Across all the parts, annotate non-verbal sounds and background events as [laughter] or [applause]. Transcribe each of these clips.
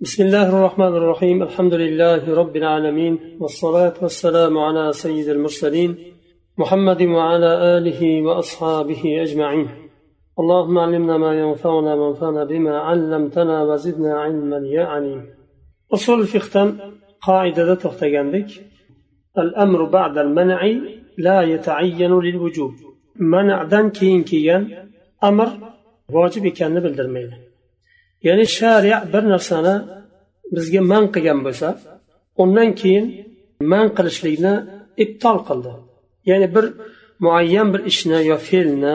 بسم الله الرحمن الرحيم. الحمد لله رب العالمين والصلاة والسلام على سيد المرسلين محمد وعلى آله وأصحابه أجمعين. اللهم علمنا ما ينفعنا وانفعنا بما علمتنا وزدنا علما يا عليم. أصول الفقه قاعدة تختجندك الأمر بعد المنع لا يتعين للوجوب. منع كين كيان أمر واجب كان bildirmaydi ya'ni shariya bir narsani bizga man qilgan bo'lsa undan keyin man qilishlikni ibtol qildi. Ya'ni bir muayyan bir ishni yo fe'lni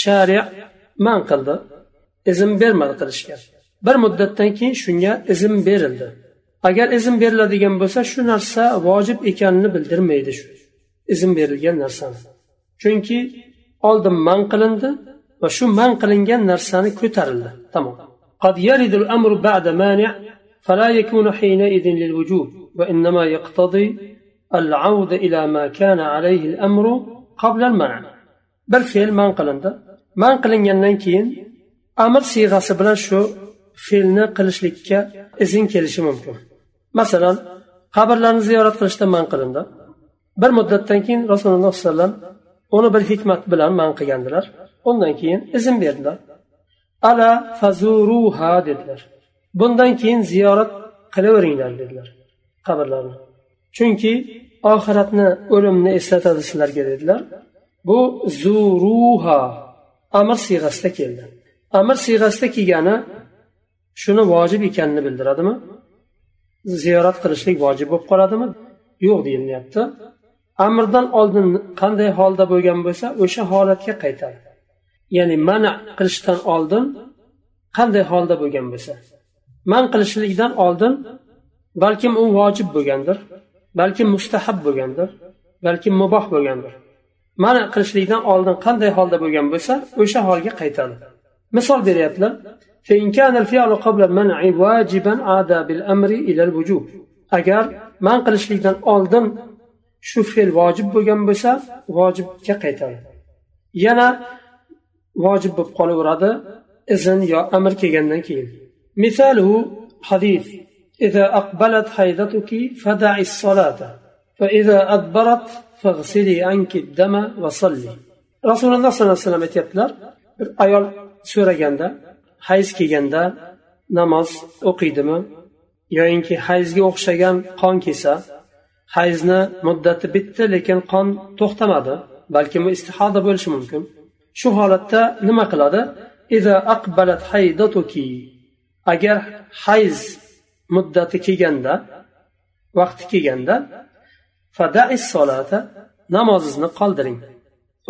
shariat man qildi izn bermadi qilishga. Bir muddatdan keyin shunga izn berildi. Agar izn beriladigan bo'lsa shu narsa vojib ekanini bildirmaydi shu izn berilgan narsani. Chunki oldin man qilindi va shu man qilingan narsani ko'tarildi. Tamom. قد يرد الأمر بعد مانع فلا يكون حينئذ للوجوب وإنما يقتضي العودة إلى ما كان عليه الأمر قبل المنع. بل فعل ما انقلنده ما انقلن ينكين أمر سيغة شو في قلش لك إذن كلش ممكن. مثلا قبر لأن زيارة قلش ما انقلنده بل مدة تنكين رسول الله صلى الله عليه وسلم onu bir hikmat bilan man qilgandilar undan keyin ala fazuruha dedilar. Bundan keyin ziyorat qilaveringlar dedilar qabrlarni chunki oxiratni o'limni eslatadi sizlarga dedilar. Bu zuruha amr siyg'asida keldi. Amr siyg'asida kelgani shuni vojib ekanini bildiradimi? Ziyorat qilishlik vojib bo'lib qoladimi? Yo'q deyilyapti. Amrdan oldin qanday holda bo'lgan bo'lsa o'sha holatga qaytadi. Ya'ni mana qilishdan oldin qanday holda bo'lgan bo'lsa. Man qilishlikdan oldin balkim u vojib bo'lgandir balkim mustahab bo'lgandir balkim muboh bo'lgandir. Mana qilishlikdan oldin qanday holda bo'lgan bo'lsa o'sha holga qaytadi. Misol beryaptilar. Agar man qilishlikdan oldin shu fe'l vojib bo'lgan bo'lsa vojibga qaytadi. Yana vojib bo'lib qolaveradi izn yo amr kelgandan keyin misaluhu hadis إذا أقبلت حيضتك فدعي الصلاة فإذا أدبرت فاغسلي عنك الدم وصلي رسول الله صلى الله عليه وسلم aytyaptilar bir ayol so'raganda hayz kelganda namoz o'qiydimi yoyinki hayzga o'xshagan qon kelsa hayzni muddati bitdi lekin qon to'xtamadi balkim istihoda bo'lishi mumkin Shu holatda nima qiladi? Agar hayz muddati kelganda vaqti kelganda namozingizni qoldiring.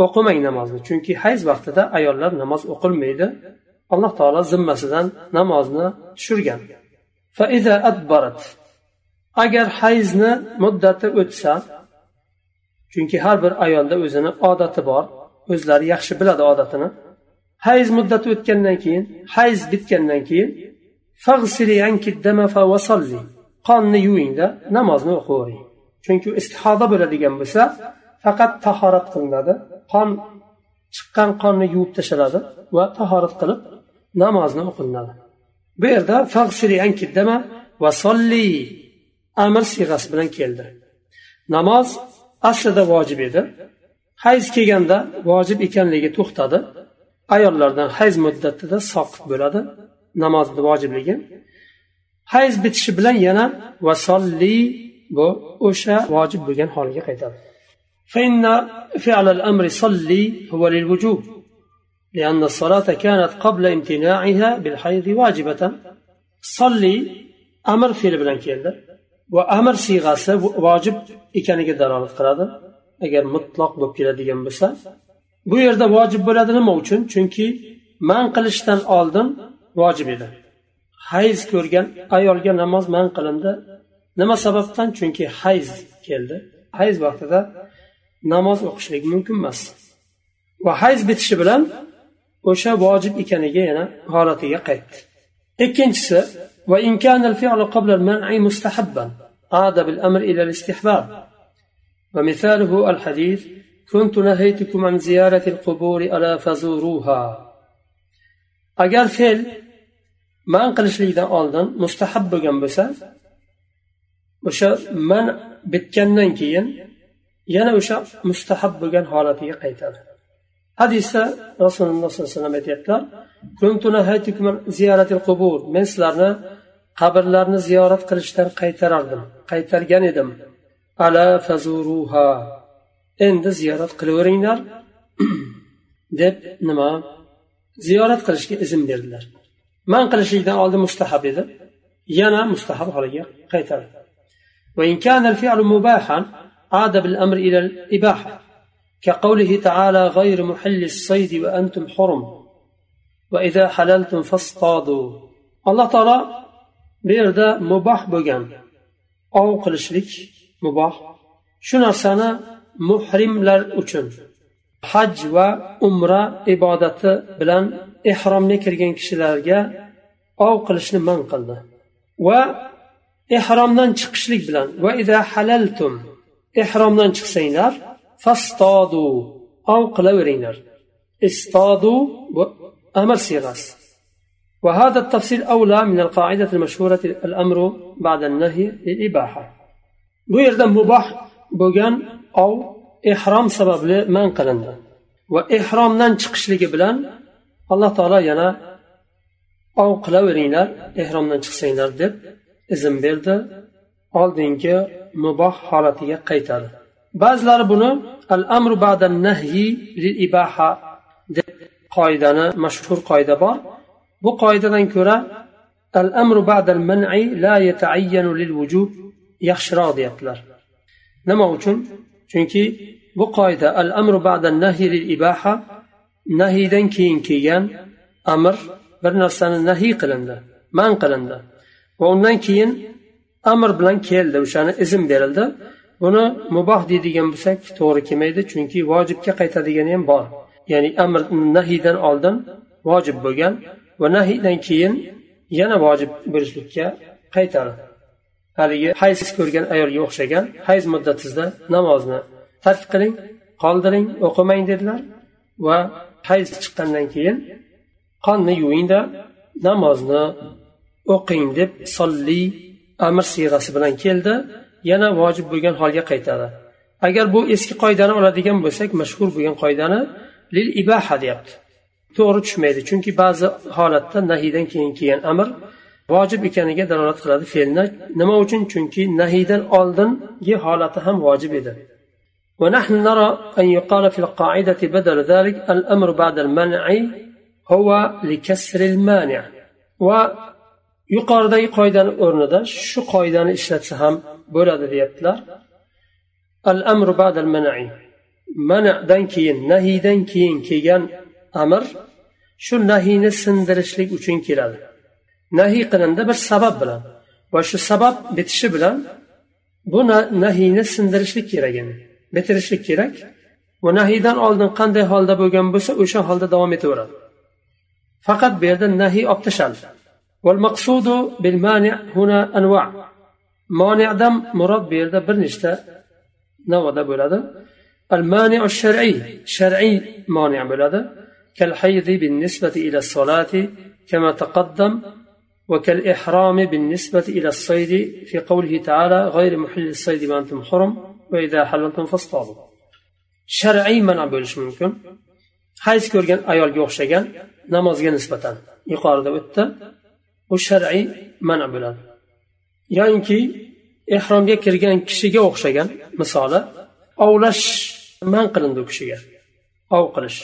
O'qimang namozni chunki hayz vaqtida ayollar namoz o'qilmaydi. Alloh taolo zimmasidan namozni tushirgan. Agar hayzni muddati o'tsa chunki har bir ayolda o'zini odati bor o'zlari yaxshi biladi odatini. Hayz muddati o'tgandan keyin hayz bitgandan keyin qonni yuvingda namozni o'qiyvering chunki istihoda bo'ladigan bo'lsa faqat tahorat qilinadi. Qon chiqqan qonni yuvib tashlanadi va tahorat qilib namozni o'qilinadi. Bu yerda va solli amr siyg'asi bilan keldi. Namoz aslida vojib edi. hayz kelganda vojib ekanligi to'xtadi ayollardan hayz muddatida soqit bo'ladi namozni vojibligi hayz bitishi bilan yana vasolli bu o'sha vojib bo'lgan holiga qaytadi فإن فعل الأمر صلي هو للوجوب لأن الصلاة كانت قبل امتناعها بالحيض واجبة صلي أمر فعل بلان كيلد وأمر صيغة واجب ekaniga dalolat qiladi agar mutloq bo'lib keladigan bo'lsa bu yerda vojib bo'ladi nima uchun chunki man qilishdan oldin vojib edi hayz ko'rgan ayolga namoz man qilindi nima sababdan chunki hayz keldi hayz vaqtida namoz o'qishlik mumkin emas va hayz bitishi bilan o'sha vojib ekaniga yana holatiga qaytdi ikkinchisi وإن كان الفعل قبل المنع مستحبا عاد بالأمر إلى الاستحباب ومثاله الحديث كنت نهيتكم عن زيارة القبور ألا فزوروها agar fe'l man qilishlikdan oldin mustahab bo'lgan bo'lsa o'sha man bitgandan keyin yana o'sha mustahab bo'lgan holatiga qaytadi hadisda rasululloh sollallohu alayhi vasallam aytyaptilar men sizlarni qabrlarni ziyorat qilishdan qaytarardim qaytargan edim ألا فزوروها. عند زيارة قلورينر [clears throat] دب نما زيارة قلشك إذن بيردلر ما نقلش دا أولد مستحب إذا؟ ينا مستحب حاليا قيتر. وإن كان الفعل مباحا عاد بالأمر إلى الإباحة. كقوله تعالى غير محل الصيد وأنتم حرم. وإذا حللتم فاصطادوا. الله ترى بيردا مباح بوغان. أو قلشك مباح shu narsani muhrimlar uchun haj va umra ibodati bilan ehromga kirgan kishilarga ov qilishni man qildi va ehromdan chiqishlik bilan va ida halaltum ehromdan chiqsanglar fastodu ov qilaveringlar istodu bu amr siyg'asi وهذا التفصيل أولى من القاعدة المشهورة الأمر بعد النهي للإباحة bu yerda muboh bo'lgan ov ehrom sababli man qilindi. Va ehromdan chiqishligi bilan alloh taolo yana ov qilaveringlar ehromdan chiqsanglar deb izn berdi. Oldingi muboh holatiga qaytadi. Ba'zilari buni al amru ba'da nahyi lil ibaha deb qoidani mashhur qoida bor. Bu qoidadan ko'ra al amru ba'da al man'i la yata'ayyanu lil vujub yaxshiroq deyaptilar. Nima uchun? Chunki bu qoida al amru ba'da nahyi ibaha nahiydan keyin kelgan amr bir narsani nahiy qilindi man qilindi. Va undan keyin amr bilan keldi o'shani izn berildi. Buni muboh deydigan bo'lsak to'g'ri kelmaydi chunki vojibga qaytadigani ham bor. Ya'ni amr nahiydan oldin vojib bo'lgan va nahiydan keyin yana vojib bo'lishlikka qaytadi. Haligi hayz ko'rgan ayolga o'xshagan hayz muddatingizda namozni tark qiling qoldiring o'qimang dedilar va hayz chiqqandan keyin qonni yuvingda namozni o'qing deb solli amr siyg'asi bilan keldi yana vojib bo'lgan holga qaytadi. Agar bu eski qoidani oladigan bo'lsak mashhur bo'lgan qoidani lil ibaha deyapti. To'g'ri tushmaydi chunki ba'zi holatda nahiydan keyin kelgan amr vojib ekaniga dalolat qiladi fe'lni nima uchun chunki nahiydan oldingi holati ham vojib edi ونحن نرى أن يقال في القاعدة بدل ذلك الأمر بعد المنع هو لكسر المانع ويقال qoidani o'rnida shu qoidani ishlatsa ham bo'ladi deyaptilar al amru ba'dal manai manadan keyin nahiydan keyin kelgan amr shu nahiyni sindirishlik uchun keladi nahiy qilindi bir sabab bilan va shu sabab bitishi bilan bu nahiyni sindirishlik kerak endi bitirishlik kerak va nahiydan oldin qanday holda bo'lgan bo'lsa o'sha holda davom etaveradi faqat bu yerda nahiy olib tashlandi والمقصود بالمانع هنا أنواع مانعdan murod bu yerda bir nechta navoda bo'ladi المانع الشرعي شرعي مانع bo'ladi كالحيض بالنسبة إلى الصلاة كما تقدم وكالإحرام بالنسبة إلى الصيد في قوله تعالى غير محل الصيد وأنتم حرم وإذا حللتم فاصطادوا shar'iy mana bo'lishi mumkin hayz ko'rgan ayolga o'xshagan namozga nisbatan yuqorida o'tdi u shar'iy mana bo'ladi yoinki ehromga kirgan kishiga o'xshagan misoli ovlash man qilindi u kishiga ov qilish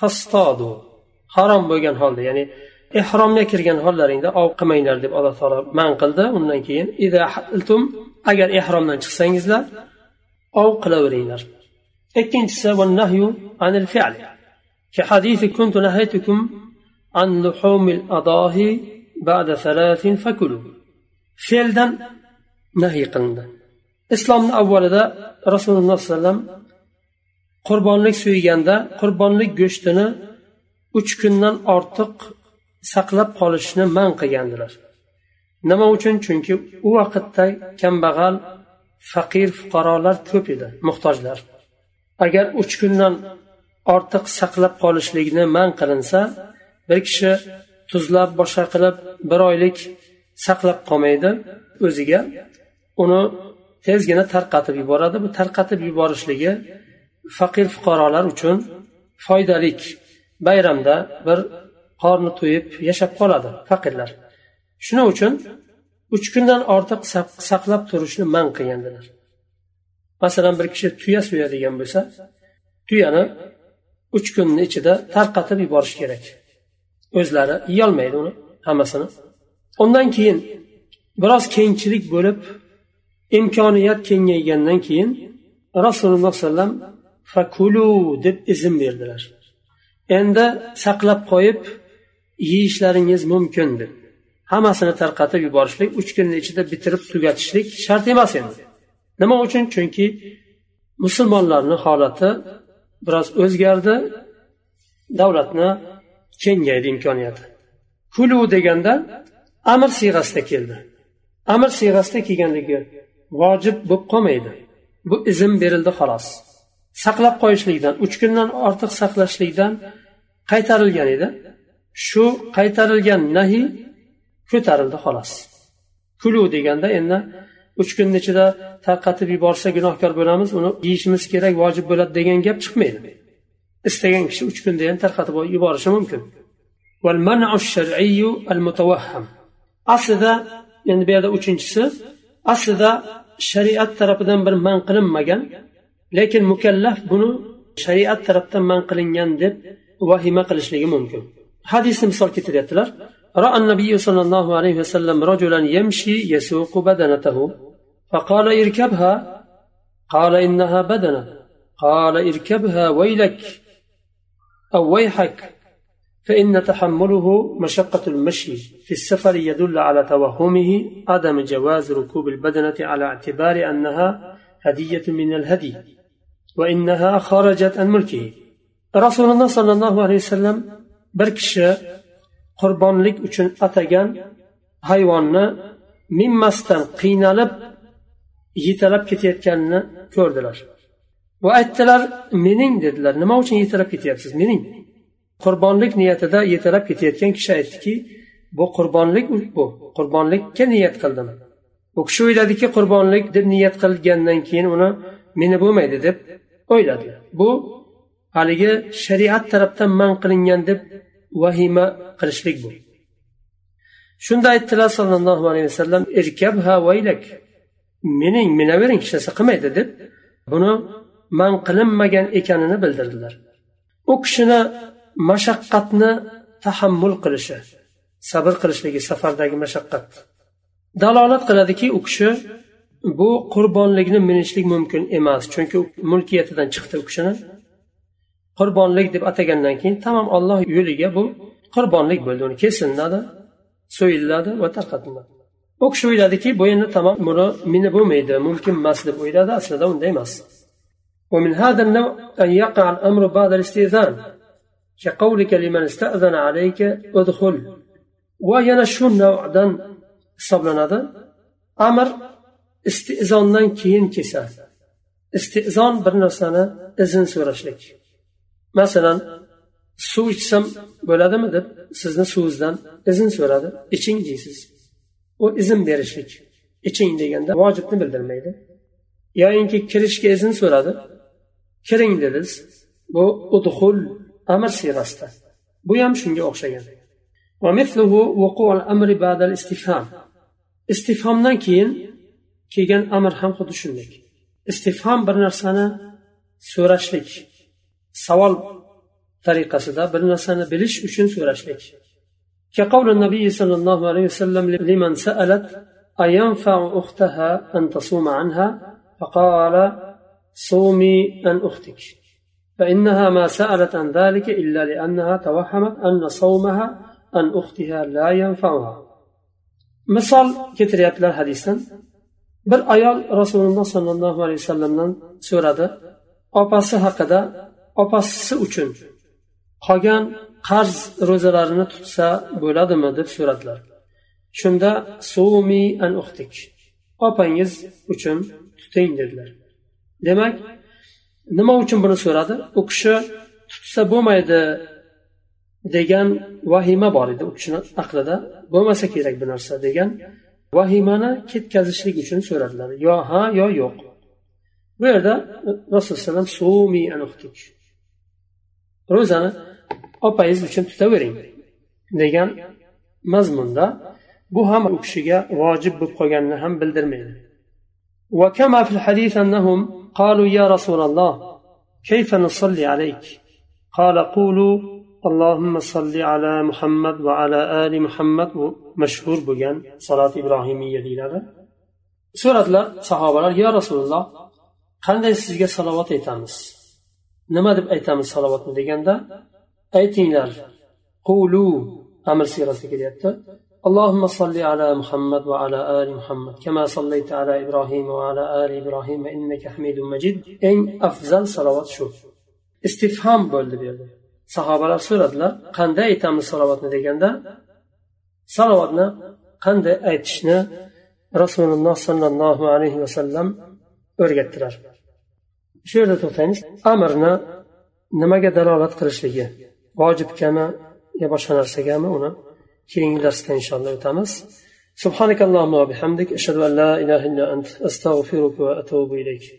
غير محل الصيد وأنتم حرم وإذا حللتم فاصطادوا harom bo'lgan holda ya'ni ehromga kirgan hollaringda ov qilmanglar deb alloh taolo man qildi undan keyin agar ehromdan chiqsangizlar ov qilaveringlar ikkinchisi كحديث كنت نهيتكم عن لحوم الأضاحي بعد ثلاث فكلوا fe'ldan nahiy qilindi islomni avvalida rasululloh sollallohu alayhi vasallam qurbonlik suyganda qurbonlik go'shtini uch kundan ortiq saqlab qolishni man qilgandilar. Nima uchun? Chunki u vaqtda kambag'al faqir fuqarolar ko'p edi muhtojlar. Agar uch kundan ortiq saqlab qolishlikni man qilinsa bir kishi tuzlab boshqa qilib bir oylik saqlab qolmaydi o'ziga uni tezgina tarqatib yuboradi. Bu tarqatib yuborishligi faqir fuqarolar uchun foydalik bayramda bir qorni to'yib yashab qoladi faqirlar. Shuning uchun uch kundan ortiq saqlab turishni man qilgandilar. Masalan bir kishi tuya so'yadigan bo'lsa tuyani uch kunni ichida tarqatib yuborish kerak. O'zlari yeyolmaydi uni hammasini. Undan keyin biroz kengchilik bo'lib imkoniyat kengaygandan keyin rasululloh sollallohu alayhi vasallam fakulu deb izn berdilar. Endi saqlab qo'yib yeyishlaringiz mumkin deb hammasini tarqatib yuborishlik uch kunni ichida bitirib tugatishlik shart emas endi. Nima uchun? Chunki musulmonlarni holati biroz o'zgardi davlatni kengaydi imkoniyati. Kulu deganda amr siyg'asida keldi. Amr siyg'asida kelganligi vojib bo'lib qolmaydi. Bu izn berildi xolos. Saqlab qo'yishlikdan uch kundan ortiq saqlashlikdan qaytarilgan edi. Shu qaytarilgan nahiy ko'tarildi xolos. Kulu deganda endi uch kunni ichida tarqatib yuborsa gunohkor bo'lamiz uni yeyishimiz kerak vojib bo'ladi degan gap chiqmaydi. Istagan kishi uch kunda ham tarqatib yuborishi mumkin. Aslida endi bu yerda uchinchisi aslida shariat tarafidan bir man qilinmagan lekin mukallaf buni shariat tarafdan man qilingan deb vahima qilishligi mumkin hadisni misol keltiryaptilar رأى النبي صلى الله عليه وسلم رجلا يمشي يسوق بدنته. فقال اركبها. قال إنها بدنة. قال اركبها ويلك أو ويحك. فإن تحمله مشقة المشي في السفر يدل على توهمه عدم جواز ركوب البدنة على اعتبار أنها هدية من الهدي. rasululloh sollallohu alayhi vasallam bir kishi qurbonlik uchun atagan hayvonni minmasdan qiynalib yetalab ketayotganini ko'rdilar. Va aytdilar mening dedilar. Nima uchun yetalab ketyapsiz? Mening. Qurbonlik niyatida yetalab ketayotgan kishi aytdiki bu qurbonlik bu qurbonlikka niyat qildim. U kishi o'yladiki qurbonlik deb niyat qilgandan keyin uni meni bo'lmaydi deb o'yladi bu haligi shariat tarafdan man qilingan deb vahima qilishlik bu. Shunda aytdilar sollallohu alayhi vasallam irkabha vaylak mening minavering hech narsa qilmaydi deb buni man qilinmagan ekanini bildirdilar. U kishini mashaqqatni tahammul qilishi sabr qilishligi safardagi mashaqqat. Dalolat qiladiki u kishi bu qurbonlikni minishlik mumkin emas chunki mulkiyatidan chiqdi u kishini qurbonlik deb atagandan keyin tamom olloh yo'liga bu qurbonlik bo'ldi uni kesiladi so'yiladi va tarqatiladi u kishi o'yladiki bu endi tamom buni meni bo'lmaydi mumkin emas deb o'yladi aslida unday emas ومن هذا النوع أن يقع الأمر بعد الاستئذان كقولك لمن استأذن عليك ادخل وينا شو نوعdan hisoblanadi amr istizondan keyin kesadi istizon bir narsani izn so'rashlik. Masalan suv ichsam bo'ladimi deb sizni suvingizdan izn so'radi. Iching deysiz. U izn berishlik. Iching deganda vojibni bildirmaydi. Yoyinki kirishga izn so'radi. Kiring dedingiz. Bu udhul amr siyrasida bu ham shunga o'xshagan. Istifhomdan keyin kelgan amr ham xuddi shunday istifhom bir narsani so'rashlik savol tariqasida bir narsani bilish uchun so'rashlik كقول النبي صلى الله عليه وسلم لمن سألت أينفع أختها أن تصوم عنها فقال صومي عن أختك فإنها ما سألت عن ذلك إلا لأنها توهمت أن صومها عن أختها لا ينفعها مثال كتريات حديثا bir ayol rasululloh sollallohu alayhi vasallamdan so'radi opasi haqida opasi uchun qolgan qarz ro'zalarini tutsa bo'ladimi deb so'radilar. Shunda sumi an uxtik opangiz uchun tuting dedilar. Demak nima uchun buni so'radi? U kishi tutsa bo'lmaydi degan vahima bor edi u kishini aqlida. Bo'lmasa kerak bu narsa degan vahimani ketkazishlik uchun so'radilar yo ha yo yo'q bu yerda rasululloh alayhi ro'zani opangiz uchun tutavering degan mazmunda bu ham u kishiga vojib bo'lib qolganini ham bildirmaydi وكما في الحديث أنهم قالوا يا رسول الله كيف نصلي عليك قال قولوا اللهم صل على محمد وعلى آل محمد مشهور بجان صلاة إبراهيمية دينا so'radilar sahobalar yo rasululloh qanday sizga salovat aytamiz nima deb aytamiz salovatni deganda aytinglar qulu amr siyrasida kelyapti اللهم صل على محمد وعلى آل محمد كما صليت على إبراهيم وعلى آل إبراهيم إنك حميد مجيد إن أفضل صلوات شو استفهام bo'ldi bu yerda sahobalar so'radilar qanday aytamiz salovatni deganda salovatni qanday aytishni rasululloh sollallohu alayhi vasallam o'rgatdilar shu yerda to'xtaymiz amirni nimaga dalolat qilishligi vojibgami yo boshqa narsagami uni keyingi darsda inshaalloh o'tamiz سبحانك اللهم وبحمدك أشهد أن لا إله إلا أنت أستغفرك وأتوب إليك